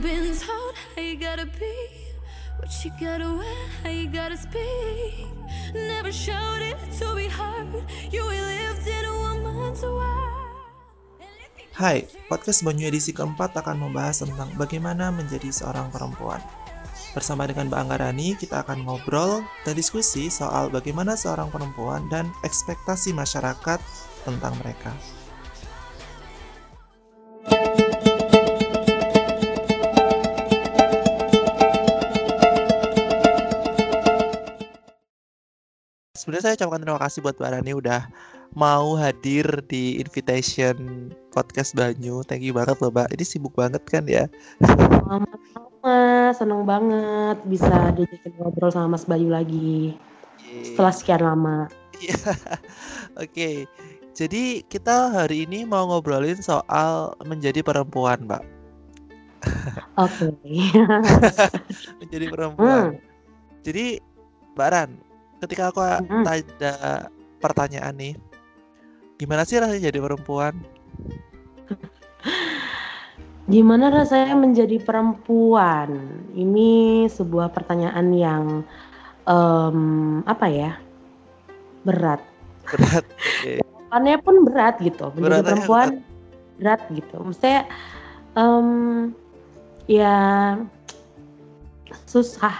been told how you gotta be, what you gotta wear, how you gotta speak. Never showed it to be heard. You lived in a woman's world. Hai, podcast Banyu edisi keempat akan membahas tentang bagaimana menjadi seorang perempuan. Bersama dengan Mbak Anggarani, kita akan ngobrol dan diskusi soal bagaimana seorang perempuan dan ekspektasi masyarakat tentang mereka. Sebenarnya saya ucapkan terima kasih buat Mbak Rani udah mau hadir di invitation podcast Banyu. Thank you banget loh Mbak. Ini sibuk banget kan ya? Sama-sama, seneng banget bisa diajakin ngobrol sama Mas Bayu lagi setelah sekian lama. Iya. Oke. Jadi kita hari ini mau ngobrolin soal menjadi perempuan, Mbak. Oke. menjadi perempuan. Hmm. Jadi Mbak Ran, ketika aku Hmm. ada pertanyaan nih, gimana sih rasanya jadi perempuan? Gimana rasanya menjadi perempuan? Ini sebuah pertanyaan yang em, apa ya? Berat. Berat. Jawabannya pun berat gitu. Menjadi Beratnya perempuan berat gitu. Maksudnya em, ya susah.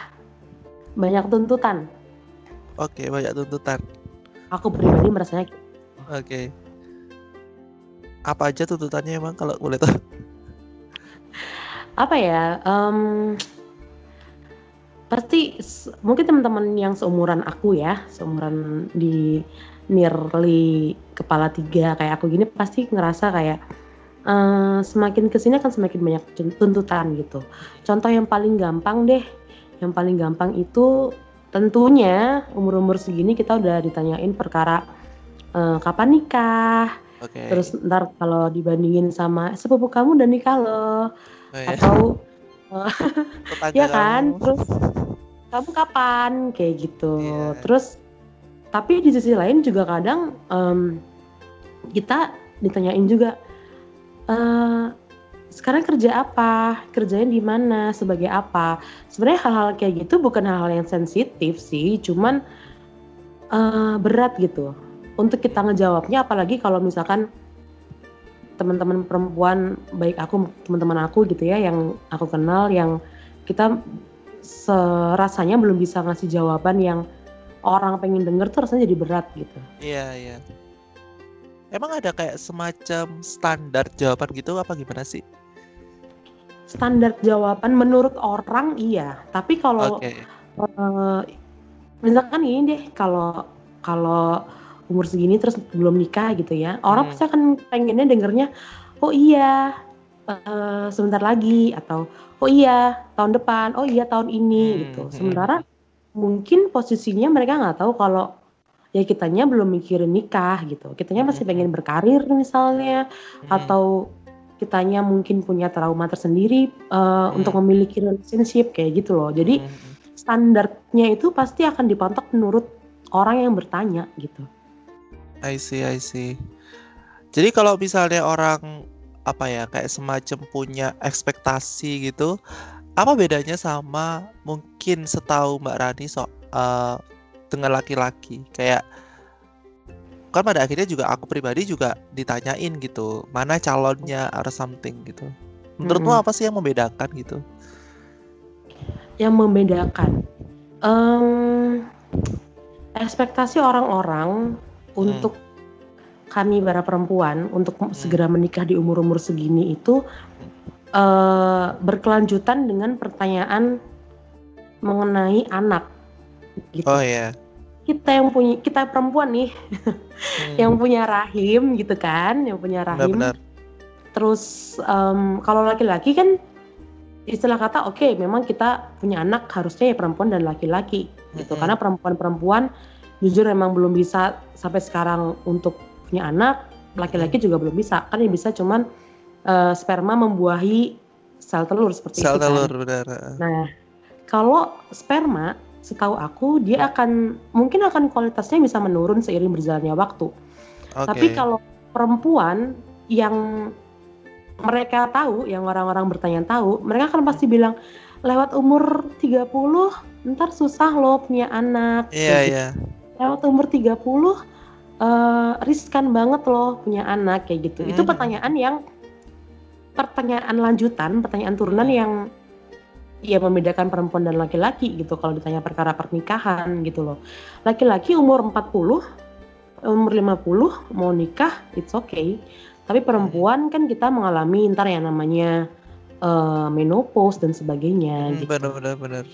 Banyak tuntutan. Oke, banyak tuntutan. Aku pribadi merasanya gitu. Oke. Apa aja tuntutannya emang kalau boleh tahu? apa ya em, pasti mungkin teman-teman yang seumuran aku ya seumuran di nearly kepala tiga kayak aku gini pasti ngerasa kayak eh, semakin ke sini akan semakin banyak tun- tuntutan gitu contoh yang paling gampang deh yang paling gampang itu tentunya umur-umur segini kita udah ditanyain perkara eh, kapan nikah Oke. terus ntar kalau dibandingin sama sepupu kamu udah nikah loh Oh, ya. atau Tetangga ya kan kamu. terus kamu kapan kayak gitu Iya. terus tapi di sisi lain juga kadang em, kita ditanyain juga eh sekarang kerja apa kerjanya di mana sebagai apa sebenarnya hal-hal kayak gitu bukan hal-hal yang sensitif sih cuman eh, berat gitu untuk kita ngejawabnya apalagi kalau misalkan teman-teman perempuan baik aku teman-teman aku gitu ya yang aku kenal yang kita serasanya belum bisa ngasih jawaban yang orang pengen denger tuh rasanya jadi berat gitu. Iya, iya. Emang ada kayak semacam standar jawaban gitu apa gimana sih? Standar jawaban menurut orang iya, tapi kalau Oke. eh, misalkan ini deh kalau kalau umur segini terus belum nikah gitu ya, orang Hmm. pasti akan pengennya dengernya oh iya eh, sebentar lagi atau oh iya tahun depan, oh iya tahun ini Hmm, gitu. hmm. Sementara mungkin posisinya mereka nggak tahu kalau ya kitanya belum mikirin nikah gitu. Kitanya masih Hmm. pengen berkarir misalnya Hmm. atau kitanya mungkin punya trauma tersendiri eh, Hmm. untuk memiliki relationship kayak gitu loh. Jadi Hmm, hmm. standarnya itu pasti akan dipatok menurut orang yang bertanya gitu. I see, I see. Jadi kalau misalnya orang apa ya kayak semacam punya ekspektasi gitu, apa bedanya sama mungkin setahu Mbak Rani so eh, dengan laki-laki? Kayak kan pada akhirnya juga aku pribadi juga ditanyain gitu, mana calonnya or something gitu. Menurutmu Mm-mm. apa sih yang membedakan gitu? Yang membedakan em, ekspektasi orang-orang untuk kami para perempuan untuk segera menikah di umur-umur segini itu eh, berkelanjutan dengan pertanyaan mengenai anak gitu. Oh ya. Kita yang punya kita perempuan nih Hmm, yang punya rahim gitu kan, yang punya rahim. benar-benar. Terus em, kalau laki-laki kan istilah kata oke memang kita punya anak harusnya ya perempuan dan laki-laki gitu Mm-mm. karena perempuan-perempuan jujur memang belum bisa sampai sekarang untuk punya anak laki-laki juga belum bisa kan yang bisa cuman eh, sperma membuahi sel telur seperti Sel itu kan. telur benar. Nah kalau sperma setahu aku dia akan mungkin akan kualitasnya bisa menurun seiring berjalannya waktu Oke. tapi kalau perempuan yang mereka tahu, yang orang-orang bertanya tahu, mereka kan pasti bilang lewat umur 30 ntar susah loh punya anak. Iya, kayak gitu. iya. Lewat umur 30 eh, riskan banget loh punya anak kayak gitu. Itu Hmm. pertanyaan yang pertanyaan lanjutan, pertanyaan turunan yang ya membedakan perempuan dan laki-laki gitu kalau ditanya perkara pernikahan gitu loh. Laki-laki umur 40, umur 50 mau nikah it's okay. Tapi perempuan kan kita mengalami ntar yang namanya eh, menopause dan sebagainya Hmm, gitu. bener bener bener.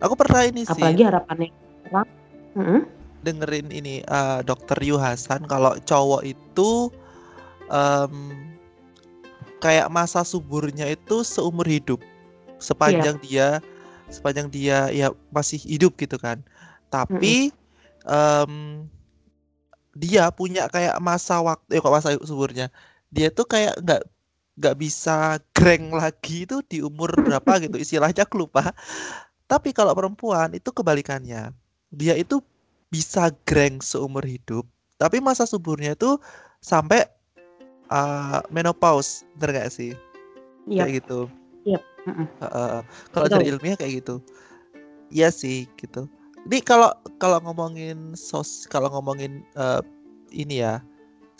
Aku pernah ini sih Apalagi harapannya orang. Mm-mm. dengerin ini eh, Dokter Yu Hasan kalau cowok itu em, kayak masa suburnya itu seumur hidup sepanjang dia sepanjang dia ya masih hidup gitu kan. Tapi em, dia punya kayak masa waktu eh kok masa suburnya dia tuh kayak nggak nggak bisa greng lagi itu di umur berapa gitu istilahnya aku lupa. Tapi kalau perempuan itu kebalikannya. Dia itu bisa greng seumur hidup tapi masa suburnya itu sampai uh, menopause bener gak sih? Iya. kayak gitu. Yap, Heeh. kalau dari ilmiah kayak gitu. Iya sih gitu. Ini kalau kalau ngomongin sos kalau ngomongin eh, ini ya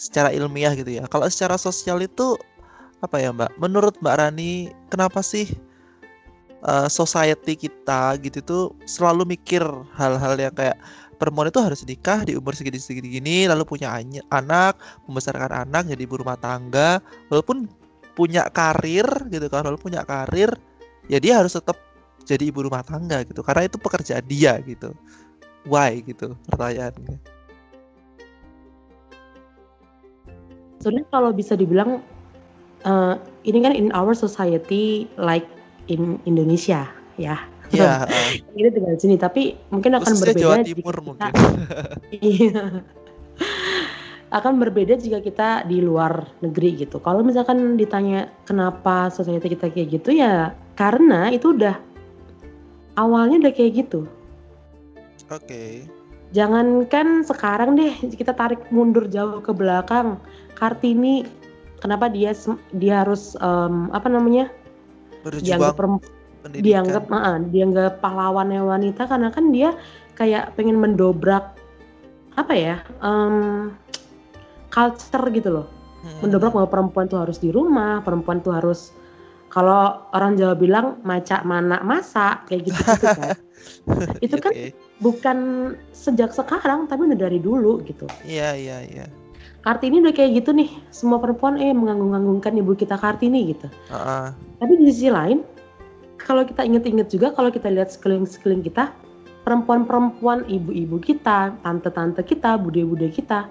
secara ilmiah gitu ya. Kalau secara sosial itu apa ya mbak? Menurut mbak Rani kenapa sih eh, society kita gitu tuh selalu mikir hal-hal yang kayak perempuan itu harus nikah di umur segini segini gini lalu punya anak membesarkan anak jadi ibu rumah tangga walaupun punya karir gitu kan walaupun punya karir ya dia harus tetap jadi ibu rumah tangga gitu. Karena itu pekerjaan dia gitu. Why gitu pertanyaannya. Sebenarnya kalau bisa dibilang eh, ini kan in our society like in Indonesia ya. ya eh, Ini tinggal di sini tapi mungkin akan khususnya berbeda Jawa jika Timur kita- mungkin. Iya. Akan berbeda jika kita di luar negeri gitu. Kalau misalkan ditanya kenapa society kita kayak gitu ya karena itu udah awalnya udah kayak gitu. oke Jangankan sekarang deh kita tarik mundur jauh ke belakang. Kartini kenapa dia dia harus em, apa namanya? dianggap berjuang perem- pendidikan dianggap ah, dianggap pahlawannya wanita karena kan dia kayak pengen mendobrak apa ya? em, culture gitu loh. Hmm, Mendobrak bahwa perempuan tuh harus di rumah, perempuan tuh harus kalau orang Jawa bilang macak mana masak kayak gitu-gitu kan. itu kan. Bukan sejak sekarang tapi udah dari dulu gitu. iya iya iya Kartini udah kayak gitu nih, semua perempuan eh menganggung-anggungkan ibu kita Kartini gitu. Heeh. Tapi di sisi lain, kalau kita inget-inget juga, kalau kita lihat sekeliling-sekeliling kita, perempuan-perempuan, ibu-ibu kita, tante-tante kita, bude-bude kita,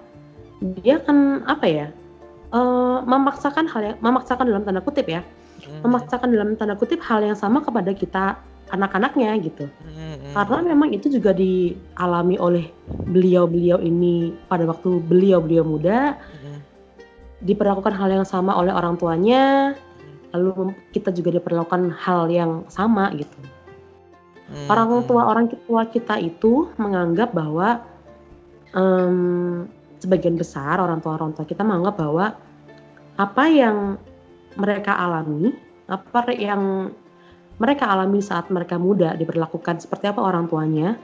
dia kan apa ya, eh, memaksakan hal yang, memaksakan dalam tanda kutip ya, Hmm, memaksakan dalam tanda kutip hal yang sama kepada kita anak-anaknya gitu. hmm, hmm. Karena memang itu juga dialami oleh beliau-beliau ini pada waktu beliau-beliau muda, Hmm, diperlakukan hal yang sama oleh orang tuanya, lalu mem- kita juga diperlakukan hal yang sama gitu. hmm, Orang hmm. tua orang tua kita itu menganggap bahwa em, sebagian besar orang tua orang tua kita menganggap bahwa apa yang mereka alami, apa yang mereka alami saat mereka muda diperlakukan seperti apa orang tuanya,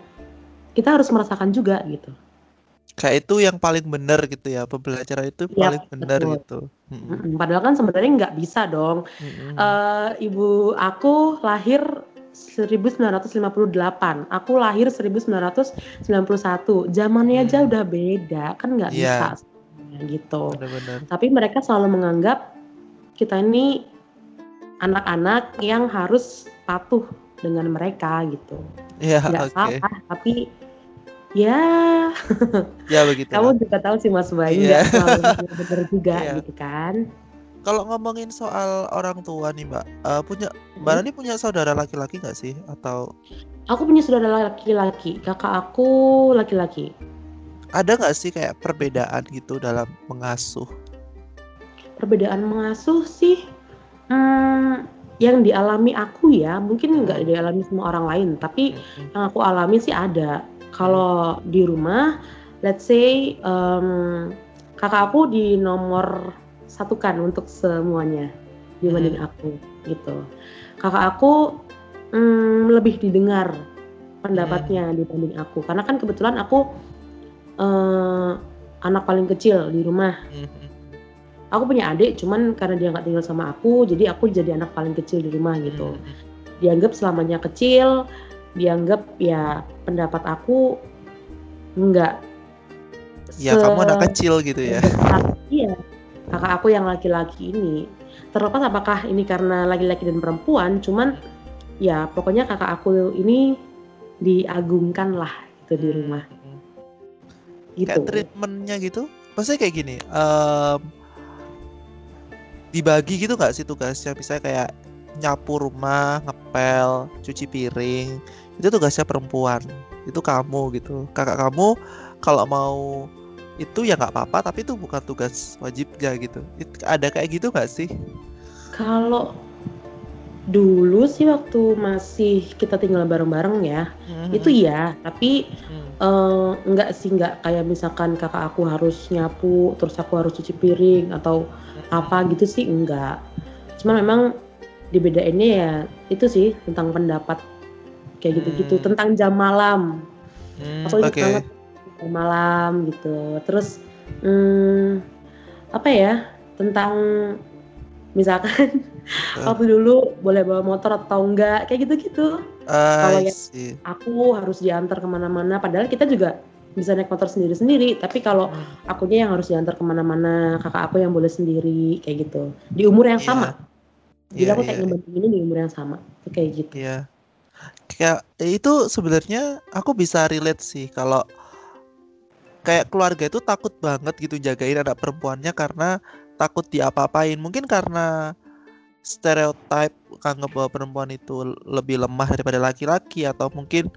kita harus merasakan juga gitu. kayak itu yang paling benar gitu ya pembelajaran itu Iya, paling benar gitu Hmm. Padahal kan sebenarnya nggak bisa dong hmm. Eh, ibu aku lahir 1958, aku lahir 1991. Zamannya aja Hmm. udah beda, kan nggak Iya. bisa gitu. benar-benar Tapi mereka selalu menganggap kita ini anak-anak yang harus patuh dengan mereka gitu. ya Nggak oke salah, tapi ya ya begitu kamu juga tahu sih Mas Bayu Iya. nggak selalu benar juga Iya. gitu kan. Kalau ngomongin soal orang tua nih mbak eh, punya mbak Rani punya saudara laki-laki nggak sih? Atau Aku punya saudara laki-laki, kakak aku laki-laki. ada nggak sih kayak perbedaan gitu dalam mengasuh? Perbedaan mengasuh sih hmm, yang dialami aku ya mungkin nggak dialami semua orang lain tapi Hmm, yang aku alami sih ada. Kalau di rumah let's say em, kakak aku di nomor satukan untuk semuanya dibanding aku gitu. Kakak aku mm, lebih didengar pendapatnya dibanding aku karena kan kebetulan aku eh, anak paling kecil di rumah. Mhm. Aku punya adik, cuman karena dia nggak tinggal sama aku, jadi aku jadi anak paling kecil di rumah gitu. Mhm. Dianggap selamanya kecil, dianggap ya pendapat aku nggak Ya se- kamu anak kecil gitu ya. Iya, kakak aku yang laki-laki ini. Terlepas apakah ini karena laki-laki dan perempuan, cuman ya pokoknya kakak aku ini diagungkan lah gitu di rumah Mhm. gitu. Kayak treatmentnya gitu. Maksudnya kayak gini. em, dibagi gitu nggak sih tugasnya? Misalnya kayak nyapu rumah, ngepel, cuci piring. Itu tugasnya perempuan. Itu kamu gitu. Kakak kamu kalau mau itu ya nggak apa-apa, tapi itu bukan tugas wajibnya gitu. It- ada kayak gitu nggak sih? Kalau dulu sih waktu masih kita tinggal bareng-bareng ya, Mhm. itu ya. Tapi Hmm. eh, enggak sih enggak kayak misalkan kakak aku harus nyapu, terus aku harus cuci piring atau apa gitu sih enggak. Cuma memang dibedainnya ya itu sih tentang pendapat kayak gitu-gitu, Hmm. tentang jam malam. Hmm, Aku ingat banget malam gitu. Terus hmm, apa ya? Tentang misalkan Eh. waktu dulu boleh bawa motor atau enggak kayak gitu-gitu. Kalau I yang- see. Aku harus diantar ke mana-mana. Padahal kita juga bisa naik motor sendiri-sendiri. Tapi kalau Hmm. akunya yang harus diantar ke mana-mana, kakak aku yang boleh sendiri kayak gitu. Di umur yang Iya. sama. Jadi Iya, aku iya, kayak ngebandinginnya di umur yang sama. Kayak gitu. Iya. Kayak itu sebenarnya aku bisa relate sih kalau kayak keluarga itu takut banget gitu jagain anak perempuannya karena takut diapa-apain. Mungkin karena stereotip anggap bahwa perempuan itu lebih lemah daripada laki-laki atau mungkin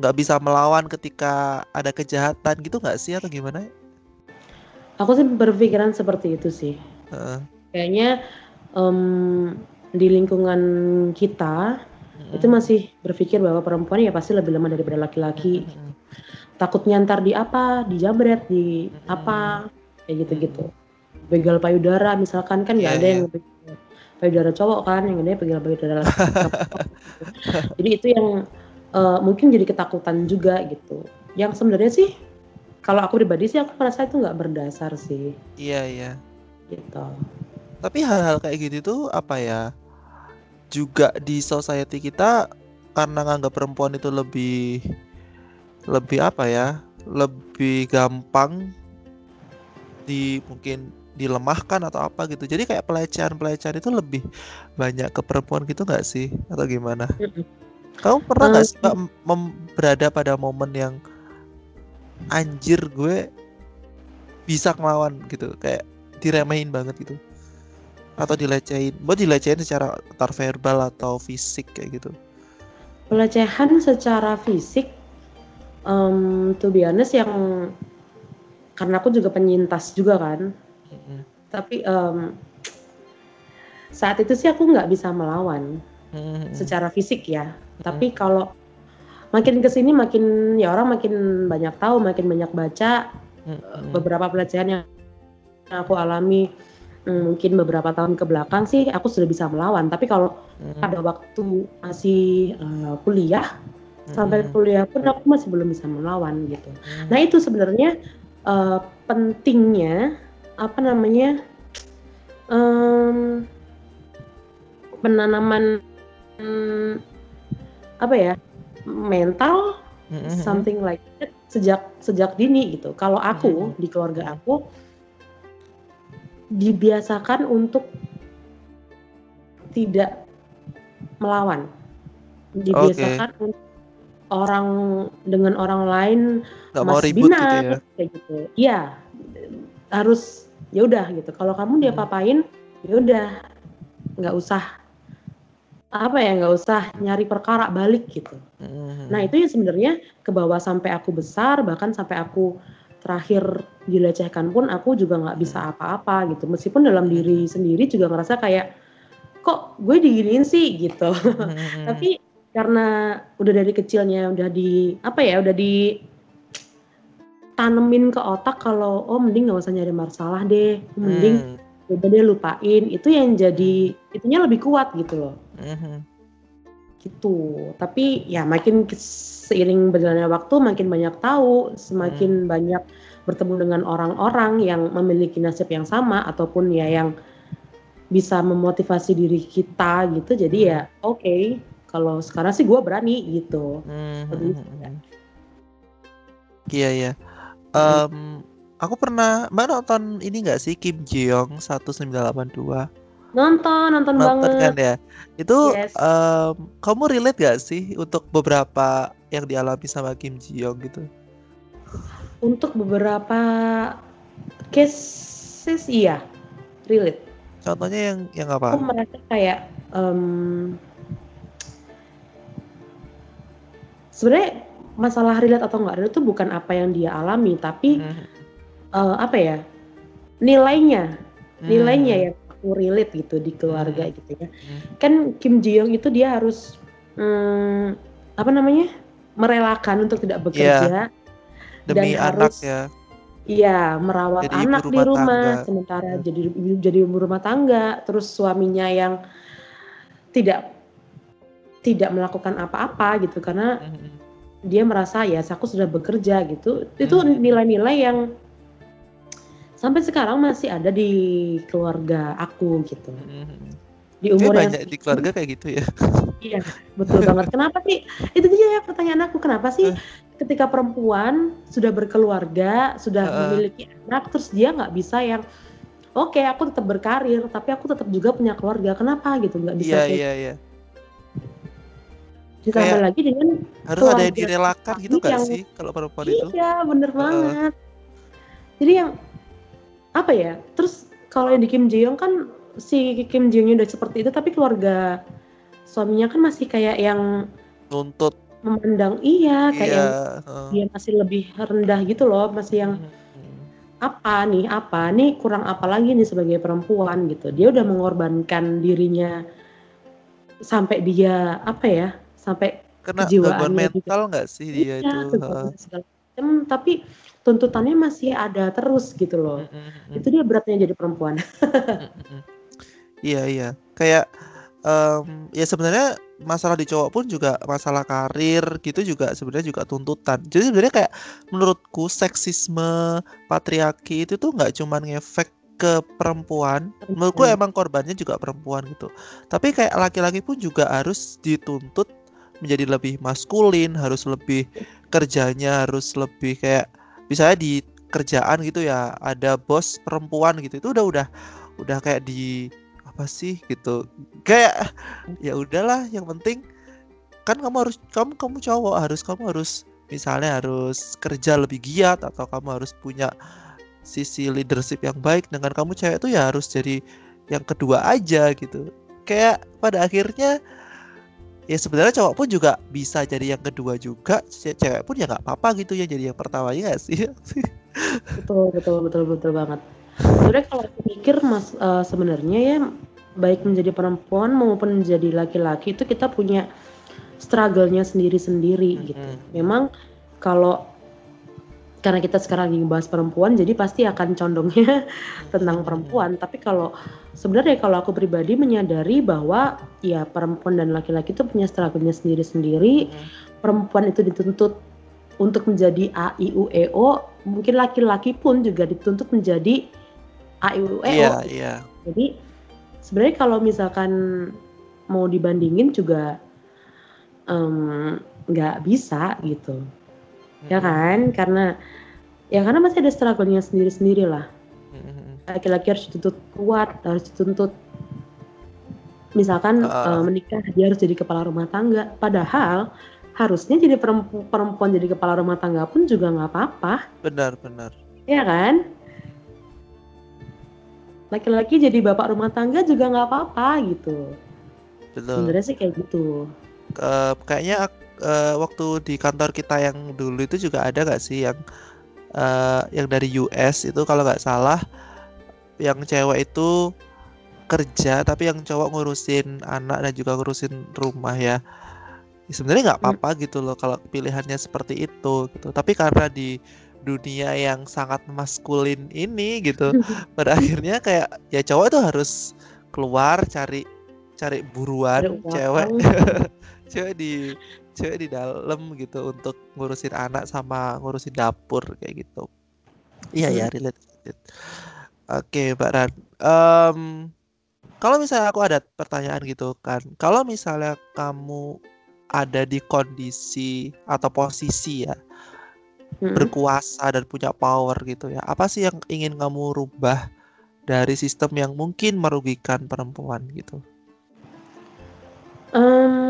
nggak bisa melawan ketika ada kejahatan gitu nggak sih atau gimana? Aku sih berpikiran seperti itu sih. Heeh. Kayaknya em, di lingkungan kita itu masih berpikir bahwa perempuan ya pasti lebih lemah daripada laki-laki. Mm-mm. Takutnya ntar di apa, dijamret, di apa, kayak gitu-gitu. Begal payudara misalkan kan nggak Iya, ada iya. yang begal payudara cowok kan, yang ada begal payudara. Jadi itu yang eh, mungkin jadi ketakutan juga gitu. Yang sebenarnya sih kalau aku pribadi sih aku merasa itu nggak berdasar sih Iya iya. gitu. Tapi hal-hal kayak gitu tuh apa ya? Juga di society kita karena nganggap perempuan itu lebih lebih apa ya? Lebih gampang di mungkin dilemahkan atau apa gitu. Jadi kayak pelecehan-pelecehan itu lebih banyak ke perempuan gitu nggak sih? Atau gimana? Kamu pernah nggak Eh, sih mem- berada pada momen yang anjir gue bisa ngelawan gitu, kayak diremehin banget gitu? Atau dilecehin? Buat dilecehin secara antar verbal atau fisik kayak gitu? Pelecehan secara fisik, em to be honest yang karena aku juga penyintas juga kan, Mm-mm. tapi em, saat itu sih aku nggak bisa melawan Mm-mm. secara fisik ya. Tapi kalau makin ke sini makin ya orang makin banyak tahu, makin banyak baca Mm-mm. beberapa pelecehan yang aku alami mm, mungkin beberapa tahun ke belakang sih aku sudah bisa melawan. Tapi kalau Mm-mm. pada waktu masih eh, kuliah sampai kuliah pun aku masih belum bisa melawan gitu. Mm. Nah itu sebenarnya eh, pentingnya apa namanya em, penanaman mm, apa ya mental Mm-mm. something like that sejak sejak dini gitu. Kalau aku Mhm. di keluarga aku dibiasakan untuk tidak melawan. Dibiasakan untuk orang dengan orang lain mau Mas ribut gitu Binar, ya? kayak gitu. Iya, harus ya udah gitu. Kalau kamu dia Hmm. papain, ya udah nggak usah apa ya nggak usah nyari perkara balik gitu. Mm-mm. Nah itu yang sebenarnya ke bawah sampai aku besar bahkan sampai aku terakhir dilecehkan pun aku juga nggak bisa apa-apa gitu. Meskipun dalam diri sendiri juga ngerasa kayak kok gue diginiin sih gitu. Mm-mm. Tapi karena udah dari kecilnya udah di apa ya udah di tanemin ke otak kalau oh mending nggak usah nyari masalah deh, mending Hmm. udah dia lupain. Itu yang jadi itunya lebih kuat gitu loh. Mhm. gitu. Tapi ya makin seiring berjalannya waktu makin banyak tahu semakin banyak bertemu dengan orang-orang yang memiliki nasib yang sama ataupun ya yang bisa memotivasi diri kita gitu. Jadi ya oke kalau sekarang sih gue berani gitu Mhm, Lebih mhm, mhm. Iya ya. Em, aku pernah Mbak nonton ini nggak sih Kim Jeong 1982? nonton nonton, Nonton banget kan ya? Itu Yes. em, kamu relate gak sih untuk beberapa yang dialami sama Kim Jeong gitu? untuk beberapa cases iya relate Contohnya yang yang aku apa? merasa kayak em, sebenarnya masalah relate atau enggak relate itu bukan apa yang dia alami tapi Mhm, eh, apa ya nilainya nilainya mhm, yang aku relate gitu di keluarga gitu ya mhm. kan Kim Ji Young itu dia harus mm, apa namanya merelakan untuk tidak bekerja Demi dan anak harus ya. Iya, merawat Jadi anak di rumah rumah, tangga. sementara Hmm. jadi jadi ibu rumah tangga, terus suaminya yang tidak tidak melakukan apa-apa gitu karena Mhm, dia merasa ya aku sudah bekerja gitu. Itu Hmm. nilai-nilai yang sampai sekarang masih ada di keluarga aku gitu. mhm. Di umur yang banyak di keluarga kayak gitu ya. Iya, betul banget. Kenapa sih? Itu dia ya pertanyaan aku. Kenapa sih Eh. ketika perempuan sudah berkeluarga, sudah Heeh. memiliki anak, terus dia nggak bisa yang oke aku tetap berkarir, tapi aku tetap juga punya keluarga. Kenapa gitu? Nggak bisa Iya kayak iya iya. Ditambah kayak lagi dengan Harus ada yang direlakan gitu gak yang- sih kalau perempuan itu? iya bener Heeh. banget. Jadi yang apa ya? Terus kalau yang di Kim Ji Young kan si Kim Ji Young udah seperti itu, tapi keluarga suaminya kan masih kayak yang Nuntut. memandang iya kayak Iya. yang heeh. dia masih lebih rendah gitu loh masih yang Mhm. apa nih apa nih kurang apa lagi nih sebagai perempuan gitu dia udah mengorbankan dirinya sampai dia apa ya sampai Kena gangguan mental nggak sih dia iya itu? segala macam tapi tuntutannya masih ada terus gitu loh Heeh. Mhm, itu dia beratnya jadi perempuan. Iya iya. Kayak em, ya sebenarnya masalah di cowok pun juga masalah karir gitu juga sebenarnya juga tuntutan. Jadi sebenarnya kayak menurutku seksisme patriarki itu tuh nggak cuman ngefek ke perempuan. Menurutku emang korbannya juga perempuan gitu. Tapi kayak laki-laki pun juga harus dituntut menjadi lebih maskulin, harus lebih kerjanya harus lebih kayak misalnya di kerjaan gitu ya ada bos perempuan gitu itu udah udah udah kayak di apa sih gitu kayak ya udahlah yang penting kan kamu harus kamu kamu cowok harus kamu harus misalnya harus kerja lebih giat atau kamu harus punya sisi leadership yang baik dengan kamu cewek itu ya harus jadi yang kedua aja gitu. Kayak pada akhirnya ya sebenarnya cowok pun juga bisa jadi yang kedua juga. Ce- cewek pun ya nggak apa-apa gitu ya jadi yang pertama ya sih? Betul betul betul betul banget. Sebenarnya kalau aku pikir mas eh, sebenarnya ya baik menjadi perempuan maupun menjadi laki-laki itu kita punya struggle-nya sendiri-sendiri gitu. Mm-mm. memang kalau karena kita sekarang lagi bahas perempuan jadi pasti akan condongnya tentang perempuan. Tapi kalau sebenarnya kalau aku pribadi menyadari bahwa ya perempuan dan laki-laki itu punya struggle-nya sendiri-sendiri. Perempuan itu dituntut untuk menjadi A I U E O. Mungkin laki-laki pun juga dituntut menjadi A I U E O. Iya iya. Jadi sebenarnya kalau misalkan mau dibandingin juga nggak bisa gitu ya Mm-mm. kan? Karena ya karena masih ada struggle-nya sendiri-sendiri lah. Mm-mm. laki-laki harus dituntut kuat harus dituntut misalkan Ah. eh, menikah dia harus jadi kepala rumah tangga. Padahal harusnya jadi perempu- perempuan jadi kepala rumah tangga pun juga nggak apa-apa. Benar benar. Ya kan? Laki-laki jadi bapak rumah tangga juga nggak apa-apa gitu. Betul. Sebenarnya sih kayak gitu. Eh, kayaknya ak- eh, waktu di kantor kita yang dulu itu juga ada gak sih yang eh, yang dari US itu kalau nggak salah yang cewek itu kerja tapi yang cowok ngurusin anak dan juga ngurusin rumah ya Ya, sebenarnya nggak Hmm. apa-apa gitu loh kalau pilihannya seperti itu gitu tapi karena di dunia yang sangat maskulin ini gitu pada akhirnya kayak ya cowok tuh harus keluar cari cari buruan uang. cewek cewek di cewek di dalam gitu untuk ngurusin anak sama ngurusin dapur kayak gitu iya ya relate, oke mbak Ran Em, kalau misalnya aku ada pertanyaan gitu kan kalau misalnya kamu ada di kondisi atau posisi ya Mm-mm. berkuasa dan punya power gitu ya. Apa sih yang ingin kamu rubah dari sistem yang mungkin merugikan perempuan gitu? Em,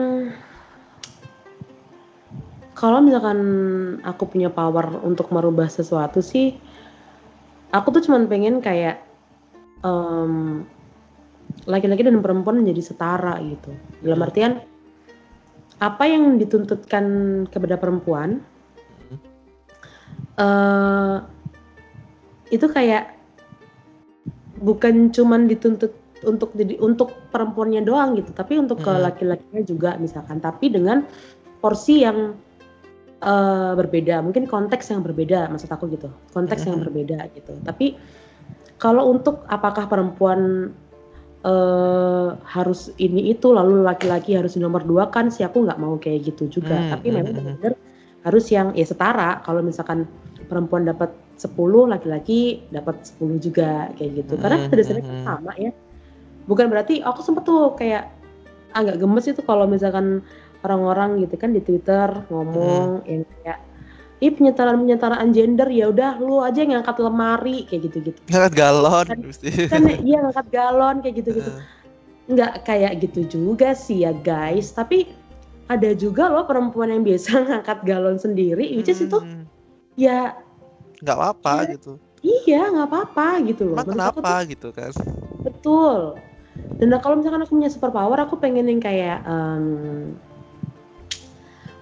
kalau misalkan aku punya power untuk merubah sesuatu sih, aku tuh cuman pengen kayak em, laki-laki dan perempuan menjadi setara gitu. Dalam Hmm. artian apa yang dituntutkan kepada perempuan Hmm. eh itu kayak bukan cuman dituntut untuk jadi untuk perempuannya doang gitu, tapi untuk ke Mm. laki-lakinya juga misalkan, tapi dengan porsi yang eh, berbeda, mungkin konteks yang berbeda, maksud aku gitu, konteks yang berbeda gitu. Tapi kalau untuk apakah perempuan eh, harus ini itu, lalu laki-laki harus nomor dua kan sih aku nggak mau kayak gitu juga. Tapi memang benar harus yang ya setara. Kalau misalkan perempuan dapat 10, laki-laki dapat 10 juga kayak gitu. Karena pada dasarnya sama ya. Bukan berarti aku sempet tuh kayak agak gemes itu kalau misalkan orang-orang gitu kan di Twitter ngomong yang kayak ih penyetaraan-penyetaraan gender ya udah lu aja yang ngangkat lemari kayak gitu-gitu. Ngangkat galon Kan- mesti. Kan iya ngangkat galon kayak gitu-gitu. Eh, Nggak kayak gitu juga sih ya guys, tapi ada juga loh perempuan yang biasa ngangkat galon sendiri, which is itu hmm, ya nggak apa-apa Iya. gitu. iya nggak apa-apa gitu loh. Emang aku tuh kenapa gitu kan? Betul. Dan kalau misalkan aku punya super power, aku pengen yang kayak em,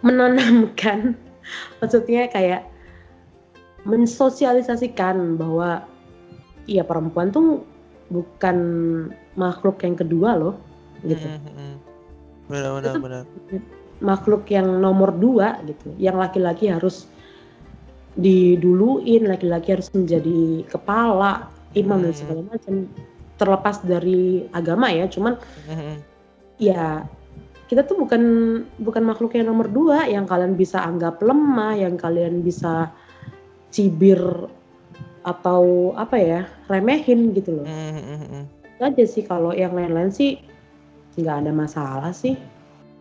menanamkan, maksudnya kayak mensosialisasikan bahwa iya perempuan tuh bukan makhluk yang kedua loh, gitu. Hmm, hmm, hmm. Benar benar benar. Makhluk yang nomor dua gitu, yang laki-laki harus diduluin, laki-laki harus menjadi kepala, imam dan Hmm. segala macam. Terlepas dari agama ya, cuman Hmm, hmm. ya kita tuh bukan bukan makhluk yang nomor dua yang kalian bisa anggap lemah yang kalian bisa cibir atau apa ya remehin gitu loh Hmm, hmm, hmm, hmm. itu aja sih kalau yang lain-lain sih nggak ada masalah sih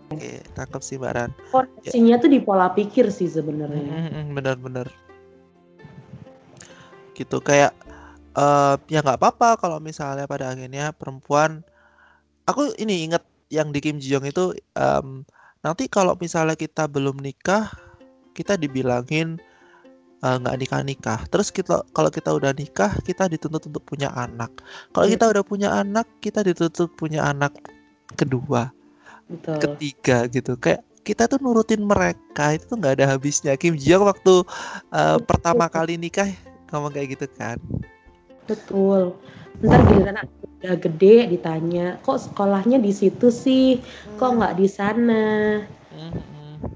Oke, tangkap sih Mbak Ran. koneksinya tuh di pola pikir sih sebenarnya Hmm, hmm, hmm, benar-benar. Gitu kayak eh ya nggak apa-apa kalau misalnya pada akhirnya perempuan aku ini inget yang di Kim Ji Young itu em, nanti kalau misalnya kita belum nikah kita dibilangin eh, nggak nikah nikah terus kita kalau kita udah nikah kita dituntut untuk punya anak. Kalau Hmm. kita udah punya anak kita dituntut punya anak kedua betul. ketiga gitu. Kayak kita tuh nurutin mereka itu tuh nggak ada habisnya. Kim Ji Young waktu eh, pertama kali nikah ngomong kayak gitu kan betul. Ntar giliran anak udah gede ditanya kok sekolahnya di situ sih? Kok nggak di sana?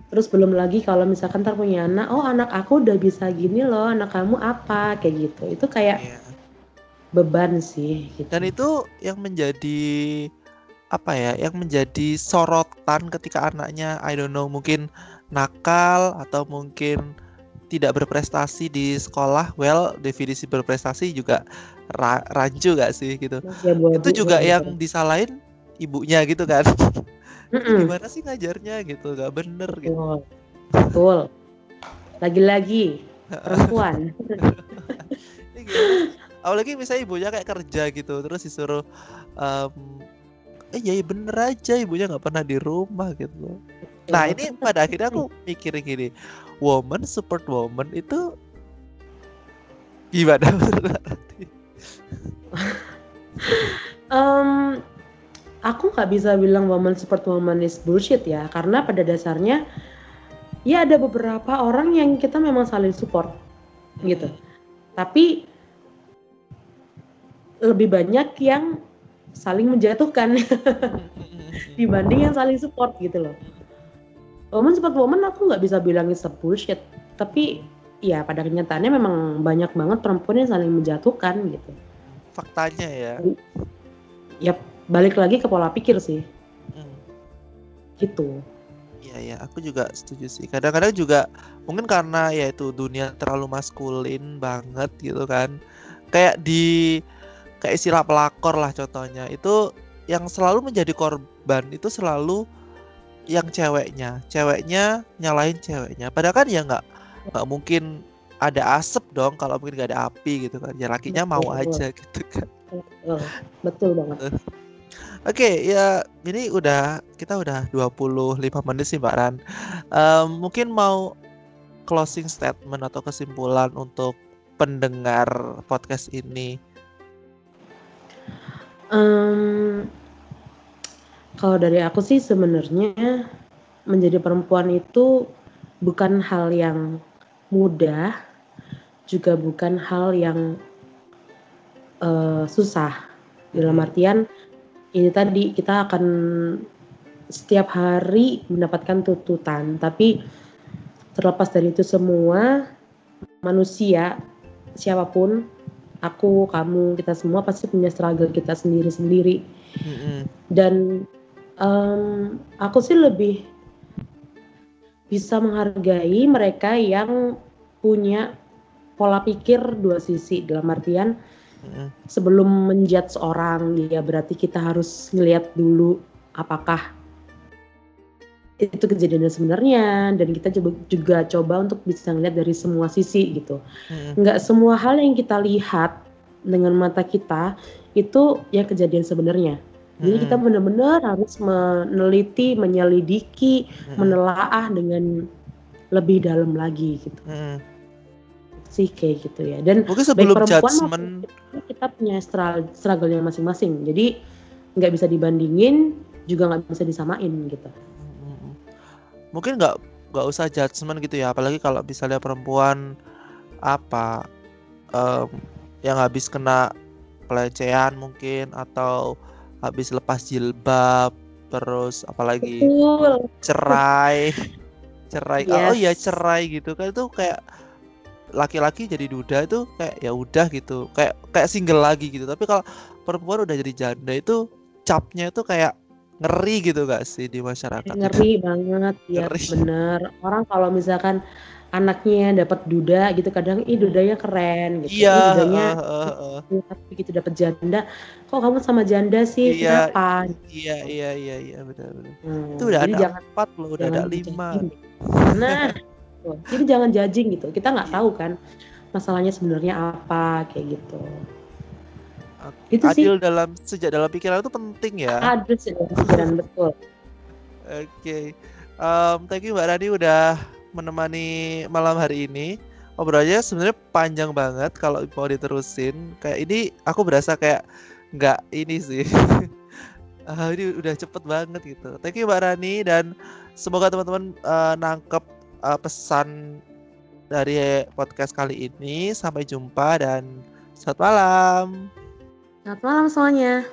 Terus belum lagi kalau misalkan ntar punya anak, oh anak aku udah bisa gini loh, anak kamu apa? Kayak gitu. Itu kayak Iya. beban sih gitu. dan itu yang menjadi apa ya yang menjadi sorotan ketika anaknya I don't know mungkin nakal atau mungkin tidak berprestasi di sekolah well definisi berprestasi juga ra- rancu gak sih gitu? Ya, buat itu juga buat yang disalahin ibunya gitu kan? Gimana sih ngajarnya gitu? Gak bener gitu. Betul. Lagi-lagi perempuan. Apalagi misalnya ibunya kayak kerja gitu terus disuruh em, eh ya bener aja ibunya nggak pernah di rumah gitu nah ini pada akhirnya aku mikir gini woman support woman itu gimana? Em, aku nggak bisa bilang woman support woman is bullshit ya, karena pada dasarnya ya ada beberapa orang yang kita memang saling support gitu. Tapi lebih banyak yang saling menjatuhkan dibanding yang saling support gitu loh. Woman support woman aku nggak bisa bilang it's a bullshit, tapi ya pada kenyataannya memang banyak banget perempuan yang saling menjatuhkan gitu. Faktanya ya. Ya balik lagi ke pola pikir sih. Hmm. Gitu. Iya ya, aku juga setuju sih. Kadang-kadang juga mungkin karena ya itu dunia terlalu maskulin banget gitu kan. Kayak di kayak istilah pelakor lah contohnya. Itu yang selalu menjadi korban itu selalu yang ceweknya. Ceweknya nyalain ceweknya. Padahal kan ya nggak nggak mungkin ada asap dong kalau mungkin nggak ada api gitu kan ya lakinya mau Betul. aja gitu kan Betul, betul banget. oke ya ini udah kita udah 25 menit sih Mbak Ran Em, mungkin mau closing statement atau kesimpulan untuk pendengar podcast ini Em, kalau dari aku sih sebenarnya menjadi perempuan itu bukan hal yang mudah, juga bukan hal yang eh, susah. Dalam artian ini tadi kita akan setiap hari mendapatkan tuntutan, tapi terlepas dari itu semua manusia siapa pun aku, kamu, kita semua pasti punya struggle kita sendiri-sendiri. Mm-mm. Dan em, aku sih lebih bisa menghargai mereka yang punya pola pikir dua sisi. Dalam artian sebelum menjudge seorang ya berarti kita harus ngelihat dulu apakah itu kejadian yang sebenarnya. Dan kita coba juga coba untuk bisa ngelihat dari semua sisi gitu. Nggak semua hal yang kita lihat dengan mata kita itu ya kejadian sebenarnya. Jadi kita Mm-mm. benar-benar harus meneliti, menyelidiki, Mm-mm. menelaah dengan lebih dalam lagi gitu. Mm-mm. Sih kayak gitu ya. Dan mungkin baik sebelum perempuan maupun judgement laki-laki, kita punya struggle-nya masing-masing. Jadi nggak bisa dibandingin, juga nggak bisa disamain gitu. Mm-mm. mungkin nggak nggak usah judgement gitu ya apalagi kalau misalnya perempuan apa em, yang habis kena pelecehan mungkin atau habis lepas jilbab terus apalagi Betul. cerai cerai. Oh iya Yes. cerai gitu kan. Itu kayak laki-laki jadi duda itu kayak ya udah gitu. Kayak kayak single lagi gitu. Tapi kalau perempuan udah jadi janda itu capnya itu kayak ngeri gitu gak sih di masyarakat? Ngeri banget. Ya Ngeri. bener orang kalau misalkan anaknya dapat duda gitu kadang ih dudanya keren gitu. Iya dudanya eh, eh. tapi begitu dapat janda. Kok kamu sama janda sih? Iya, kenapa? iya iya iya iya benar benar. Hmm, itu udah jadi ada jangan empat loh udah ada lima. nah tuh. jadi jangan judging gitu. Kita nggak tahu kan masalahnya sebenarnya apa kayak gitu. Itu sih. adil dalam sejak dalam pikiran itu penting ya. Ada sih dalam pikiran betul. Oke, Em, thank you Mbak Rani udah menemani malam hari ini. Obrolannya sebenarnya panjang banget kalau mau diterusin. Kayak ini aku berasa kayak nggak ini sih. Ah, ini udah cepet banget gitu. Thank you Mbak Rani dan semoga teman-teman eh, nangkep eh, pesan dari podcast kali ini. Sampai jumpa dan selamat malam. selamat malam semuanya